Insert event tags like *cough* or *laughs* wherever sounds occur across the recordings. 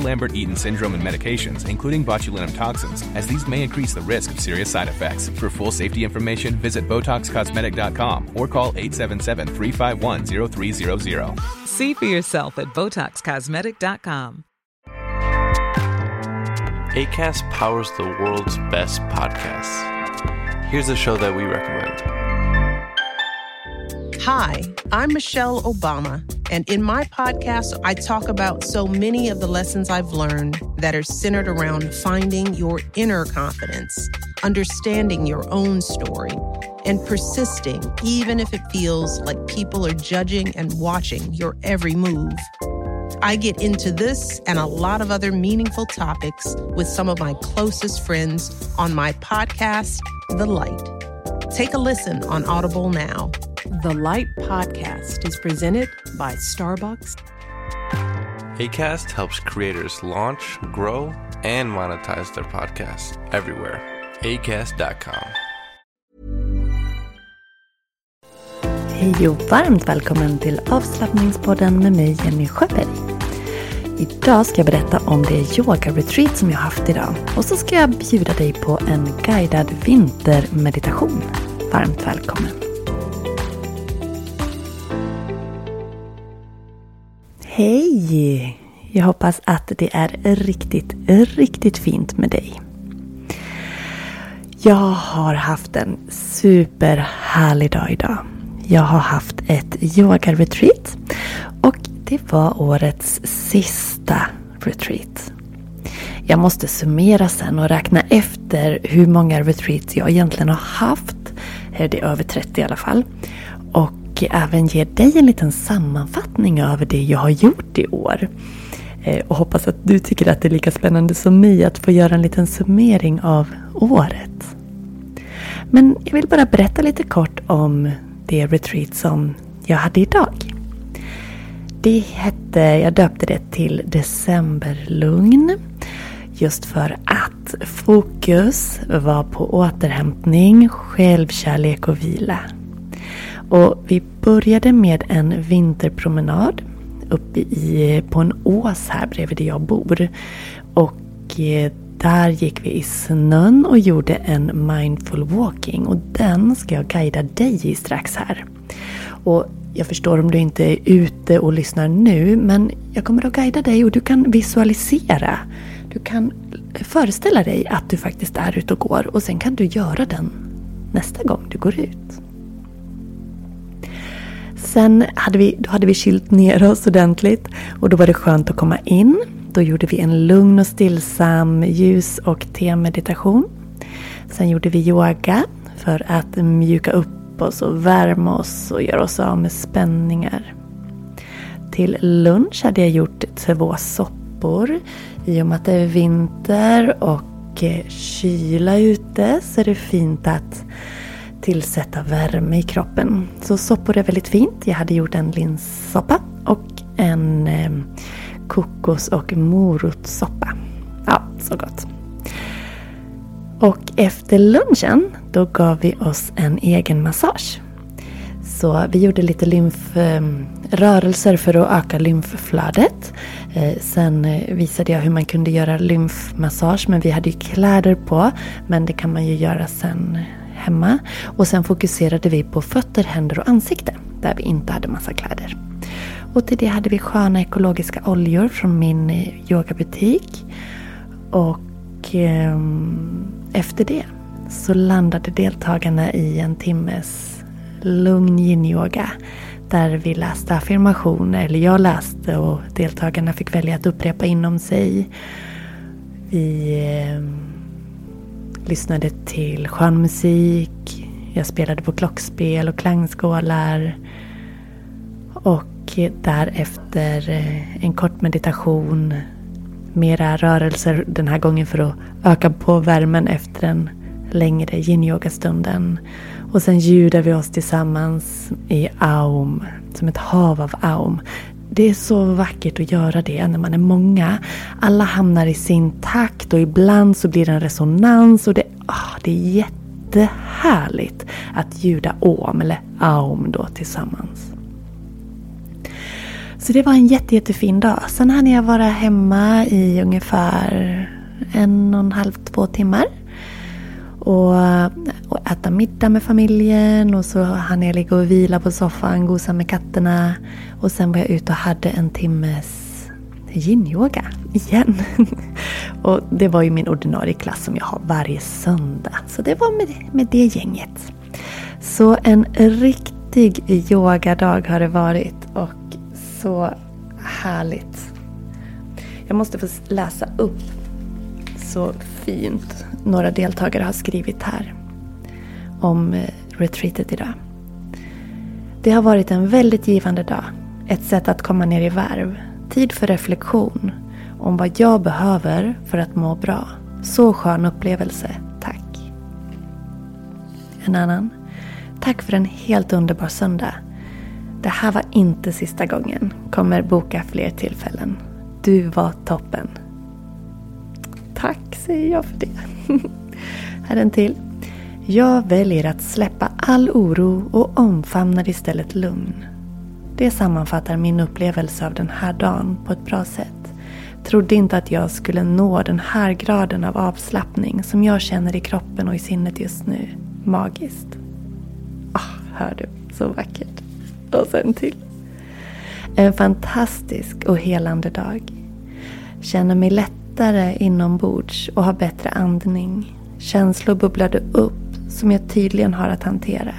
Lambert-Eaton syndrome and medications, including botulinum toxins, as these may increase the risk of serious side effects. For full safety information, visit BotoxCosmetic.com or call 877-351-0300. See for yourself at BotoxCosmetic.com. ACAST powers the world's best podcasts. Here's a show that we recommend. Hi, I'm Michelle Obama, and in my podcast, I talk about so many of the lessons I've learned that are centered around finding your inner confidence, understanding your own story, and persisting even if it feels like people are judging and watching your every move. I get into this and a lot of other meaningful topics with some of my closest friends on my podcast, The Light. Take a listen on Audible now. The Light Podcast is presented by Starbucks. ACAST helps creators launch, grow, and monetize their podcasts everywhere. ACAST.com. Hej och varmt välkommen till avslappningspodden med mig Jenny Sjöberg. Idag ska jag berätta om det yoga-retreat som jag haft idag. Och så ska jag bjuda dig på en guidad vintermeditation. Varmt välkommen! Hej! Jag hoppas att det är riktigt, riktigt fint med dig. Jag har haft en superhärlig dag idag. Jag har haft ett yoga-retreat och det var årets sista retreat. Jag måste summera sen och räkna efter hur många retreats jag egentligen har haft. Det är över 30 i alla fall. Och även ge dig en liten sammanfattning över det jag har gjort i år. Eh, och hoppas att du tycker att det är lika spännande som mig att få göra en liten summering av året. Men jag vill bara berätta lite kort om det retreat som jag hade idag. Det hette, jag döpte det till Decemberlugn. Just för att fokus var på återhämtning, självkärlek och vila. Och vi började med en vinterpromenad uppe i, eh, på en ås här bredvid där jag bor. Och eh, där gick vi i snön och gjorde en mindful walking. Och den ska jag guida dig i strax här. Och jag förstår om du inte är ute och lyssnar nu, men jag kommer att guida dig och du kan visualisera. Du kan föreställa dig att du faktiskt är ute och går och sen kan du göra den nästa gång du går ut. Sen hade vi, då hade vi kylt ner oss ordentligt och då var det skönt att komma in. Då gjorde vi en lugn och stillsam ljus och te-meditation. Sen gjorde vi yoga för att mjuka upp oss och värma oss och göra oss av med spänningar. Till lunch hade jag gjort två soppor. I och med att det är vinter och eh, kyla ute så är det fint att tillsätta värme i kroppen. Så soppor är väldigt fint. Jag hade gjort en linssoppa och en eh, kokos och morotssoppa. Ja, så gott. Och efter lunchen då gav vi oss en egen massage. Så vi gjorde lite lymfrörelser för att öka lymfflödet. Eh, sen eh, visade jag hur man kunde göra lymfmassage men vi hade ju kläder på. Men det kan man ju göra sen hemma. Och sen fokuserade vi på fötter, händer och ansikte där vi inte hade massa kläder. Och till det hade vi sköna ekologiska oljor från min yogabutik. Och eh, efter det så landade deltagarna i en timmes lugn yin-yoga. där vi läste affirmationer, eller jag läste och deltagarna fick välja att upprepa inom sig. Vi eh, lyssnade till skön musik, jag spelade på klockspel och klangskålar. Och därefter eh, en kort meditation, mera rörelser den här gången för att öka på värmen efter den längre yin-yoga-stunden. Och sen ljudar vi oss tillsammans i aum, som ett hav av aum. Det är så vackert att göra det när man är många. Alla hamnar i sin takt och ibland så blir det en resonans och det, oh, det är jättehärligt att ljuda om, eller aum då, tillsammans. Så det var en jätte, jättefin dag. Sen hann jag vara hemma i ungefär en och en halv, två timmar. Och, och äta middag med familjen och så hann jag ligga och vila på soffan, gosa med katterna. Och sen var jag ute och hade en timmes yin-yoga igen. *laughs* och det var ju min ordinarie klass som jag har varje söndag. Så det var med, med det gänget. Så en riktig yogadag har det varit och så härligt. Jag måste få läsa upp så fint några deltagare har skrivit här om eh, retreatet idag. Det har varit en väldigt givande dag. Ett sätt att komma ner i varv. Tid för reflektion om vad jag behöver för att må bra. Så skön upplevelse. Tack. En annan. Tack för en helt underbar söndag. Det här var inte sista gången. Kommer boka fler tillfällen. Du var toppen. Tack säger jag för det. *laughs* Här är en till. Jag väljer att släppa all oro och omfamnar istället lugn. Det sammanfattar min upplevelse av den här dagen på ett bra sätt. Trodde inte att jag skulle nå den här graden av avslappning som jag känner i kroppen och i sinnet just nu. Magiskt. Ah, hör du? Så vackert. Och sen till. En fantastisk och helande dag. Känner mig lättare inombords och har bättre andning. Känslor bubblade upp som jag tydligen har att hantera.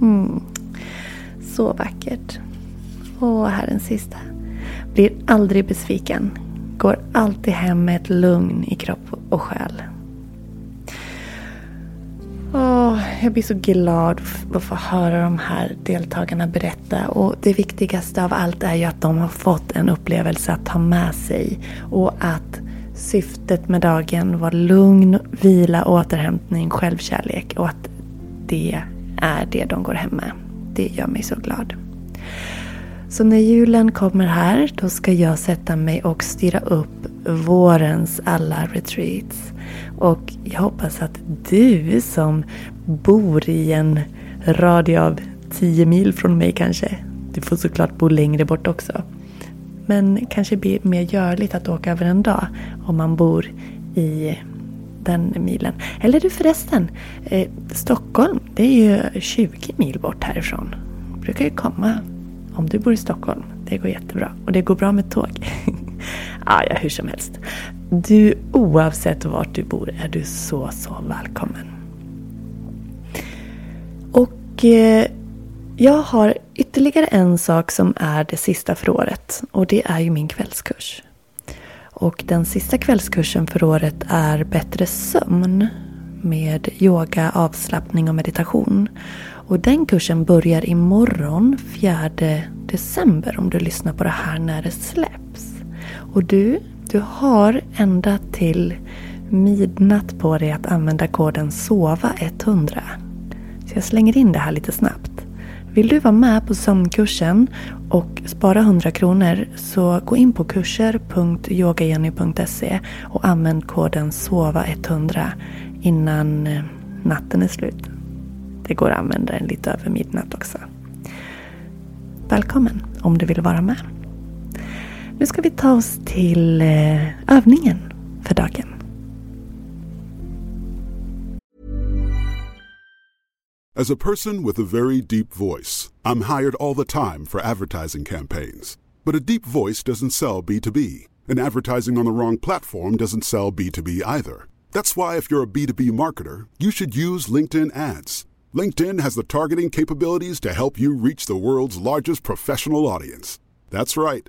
Mm. Så vackert. Och här den sista. Blir aldrig besviken. Går alltid hem med ett lugn i kropp och själ. Oh, jag blir så glad att få höra de här deltagarna berätta. Och det viktigaste av allt är ju att de har fått en upplevelse att ta med sig. Och att syftet med dagen var lugn, vila, återhämtning, självkärlek. Och att det är det de går hem med. Det gör mig så glad. Så när julen kommer här, då ska jag sätta mig och styra upp vårens alla retreats. Och jag hoppas att du som bor i en radie av 10 mil från mig kanske. Du får såklart bo längre bort också. Men kanske blir mer görligt att åka över en dag om man bor i den milen. Eller du förresten, eh, Stockholm det är ju 20 mil bort härifrån. Du brukar ju komma om du bor i Stockholm. Det går jättebra. Och det går bra med tåg. *laughs* ah, ja, hur som helst. Du, oavsett vart du bor, är du så, så välkommen. Och eh, jag har ytterligare en sak som är det sista för året. Och det är ju min kvällskurs. Och den sista kvällskursen för året är Bättre sömn med yoga, avslappning och meditation. Och den kursen börjar imorgon 4 december om du lyssnar på det här när det släpps. Och du, du har ända till midnatt på dig att använda koden SOVA100. Så jag slänger in det här lite snabbt. Vill du vara med på sömnkursen och spara 100 kronor så gå in på kurser.yogajenny.se och använd koden SOVA100 innan eh, natten är slut. Det går att använda den lite över midnatt också. Välkommen om du vill vara med. Nu ska vi ta oss till eh, övningen för dagen. As a person with a very deep voice, I'm hired all the time for advertising campaigns. But a deep voice doesn't sell B2B, and advertising on the wrong platform doesn't sell B2B either. That's why if you're a B2B marketer, you should use LinkedIn ads. LinkedIn has the targeting capabilities to help you reach the world's largest professional audience. That's right,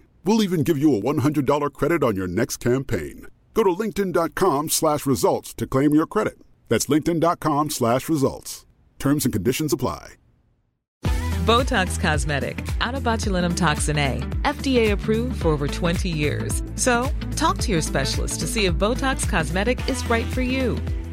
We'll even give you a $100 credit on your next campaign. Go to linkedin.com slash results to claim your credit. That's linkedin.com slash results. Terms and conditions apply. Botox Cosmetic, out of botulinum toxin A, FDA approved for over 20 years. So, talk to your specialist to see if Botox Cosmetic is right for you.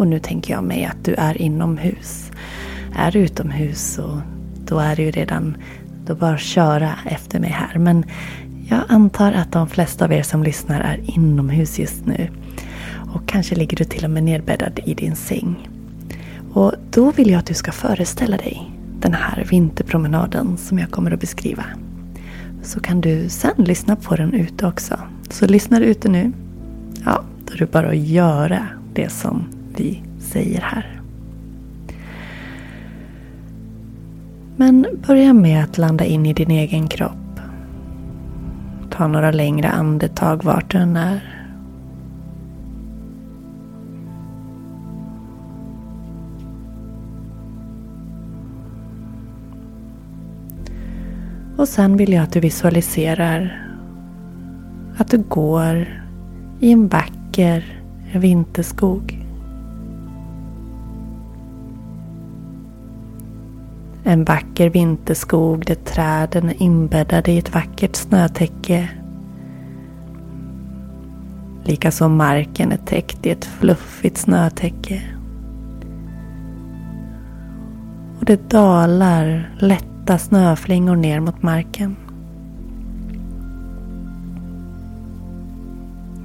Och nu tänker jag mig att du är inomhus. Är du utomhus så då är det ju redan, då bara köra efter mig här. Men jag antar att de flesta av er som lyssnar är inomhus just nu. Och kanske ligger du till och med nedbäddad i din säng. Och då vill jag att du ska föreställa dig den här vinterpromenaden som jag kommer att beskriva. Så kan du sen lyssna på den ute också. Så lyssnar du ute nu, ja, då är det bara att göra det som vi säger här. Men börja med att landa in i din egen kropp. Ta några längre andetag vart du än är. Och sen vill jag att du visualiserar att du går i en vacker vinterskog. En vacker vinterskog där träden är inbäddade i ett vackert snötäcke. Likaså marken är täckt i ett fluffigt snötäcke. Och det dalar lätta snöflingor ner mot marken.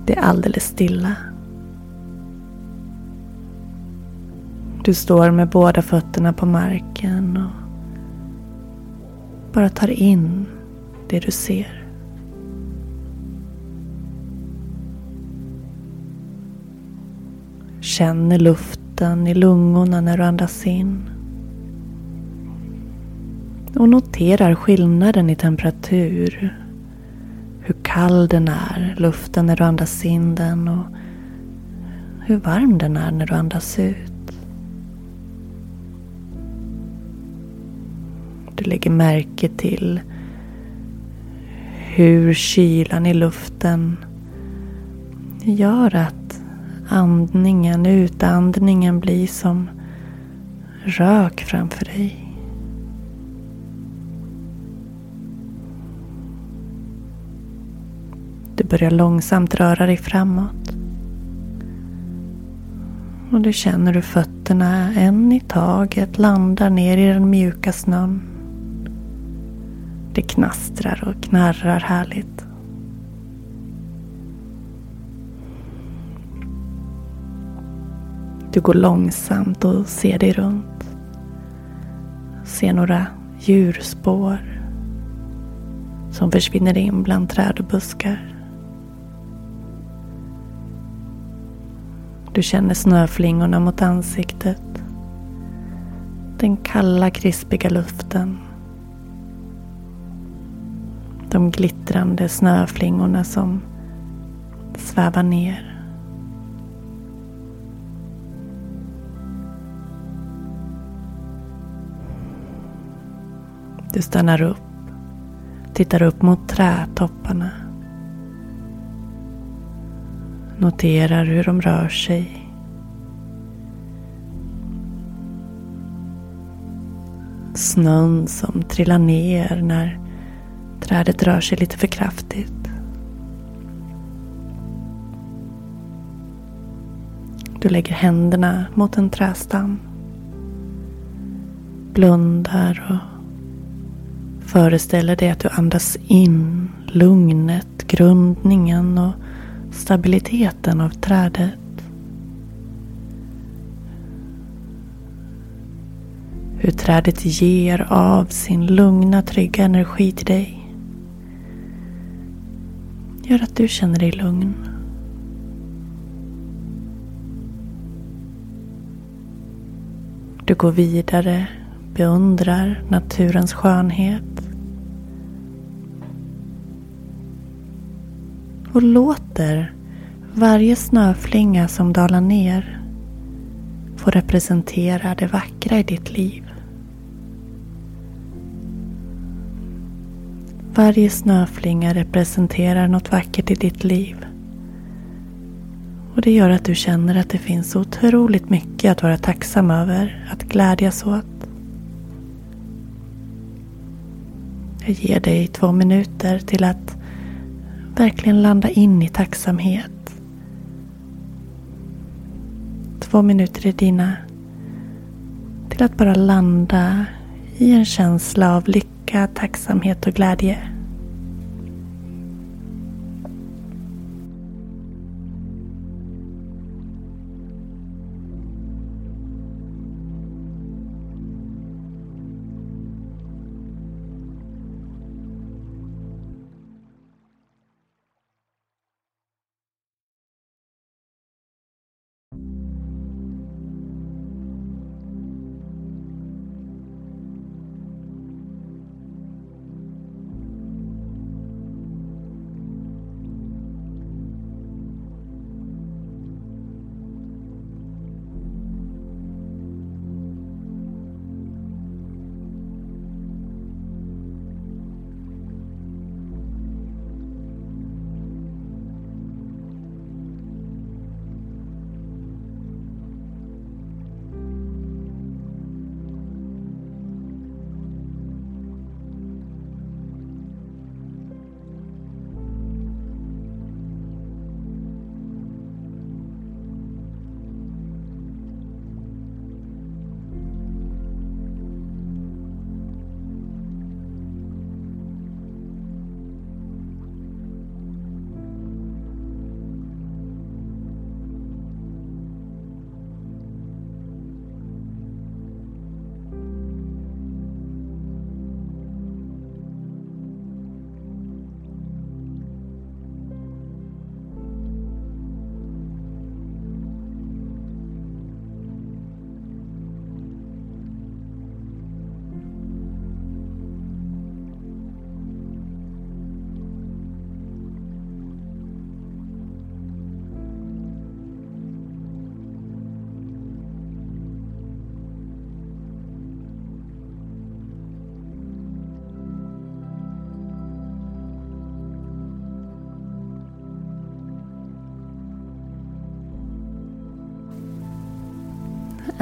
Det är alldeles stilla. Du står med båda fötterna på marken och bara tar in det du ser. Känner luften i lungorna när du andas in. Och noterar skillnaden i temperatur. Hur kall den är, luften när du andas in den och hur varm den är när du andas ut. Du lägger märke till hur kylan i luften gör att andningen, utandningen blir som rök framför dig. Du börjar långsamt röra dig framåt. Och du känner hur fötterna en i taget landar ner i den mjuka snön. Det knastrar och knarrar härligt. Du går långsamt och ser dig runt. Ser några djurspår som försvinner in bland träd och buskar. Du känner snöflingorna mot ansiktet. Den kalla krispiga luften. De glittrande snöflingorna som svävar ner. Du stannar upp, tittar upp mot trätopparna. Noterar hur de rör sig. Snön som trillar ner när trädet rör sig lite för kraftigt. Du lägger händerna mot en trästam. Blundar och föreställer dig att du andas in lugnet, grundningen och stabiliteten av trädet. Hur trädet ger av sin lugna, trygga energi till dig. Gör att du känner dig lugn. Du går vidare, beundrar naturens skönhet. Och låter varje snöflinga som dalar ner få representera det vackra i ditt liv. Varje snöflinga representerar något vackert i ditt liv. Och det gör att du känner att det finns otroligt mycket att vara tacksam över, att glädjas åt. Jag ger dig två minuter till att verkligen landa in i tacksamhet. Två minuter är dina till att bara landa i en känsla av lycka, tacksamhet och glädje.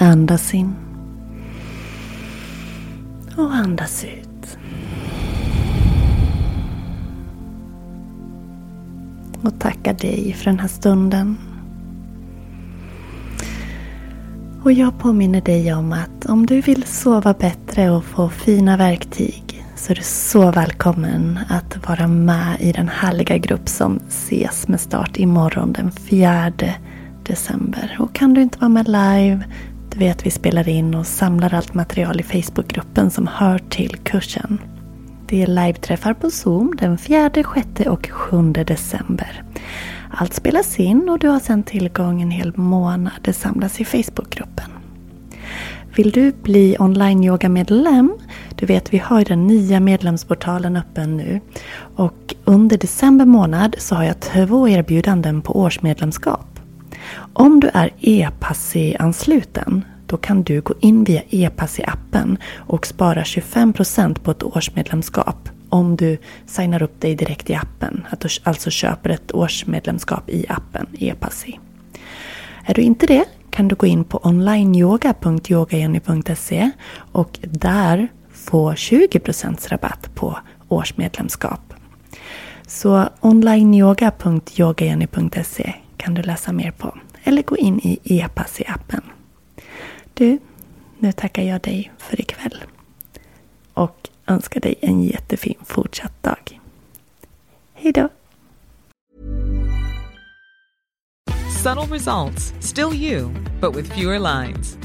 Andas in. Och andas ut. Och tacka dig för den här stunden. Och jag påminner dig om att om du vill sova bättre och få fina verktyg så är du så välkommen att vara med i den härliga grupp som ses med start imorgon den 4 december. Och kan du inte vara med live du vet vi spelar in och samlar allt material i Facebookgruppen som hör till kursen. Det är live-träffar på Zoom den 4, 6 och 7 december. Allt spelas in och du har sedan tillgång en hel månad. Det samlas i Facebookgruppen. Vill du bli online-yoga-medlem? Du vet, vi har den nya medlemsportalen öppen nu. Och under december månad så har jag två erbjudanden på årsmedlemskap. Om du är e-passi-ansluten då kan du gå in via e-passi-appen och spara 25% på ett årsmedlemskap om du signar upp dig direkt i appen. Att du alltså köper ett årsmedlemskap i appen e-passi. Är du inte det kan du gå in på onlineyoga.yogajenny.se och där få 20% rabatt på årsmedlemskap. Så onlineyoga.yogajenny.se kan du läsa mer på. Eller gå in i e-pass i appen. Du, nu tackar jag dig för ikväll. Och önskar dig en jättefin fortsatt dag. Hej då! Subtle results, still you, but with fewer lines.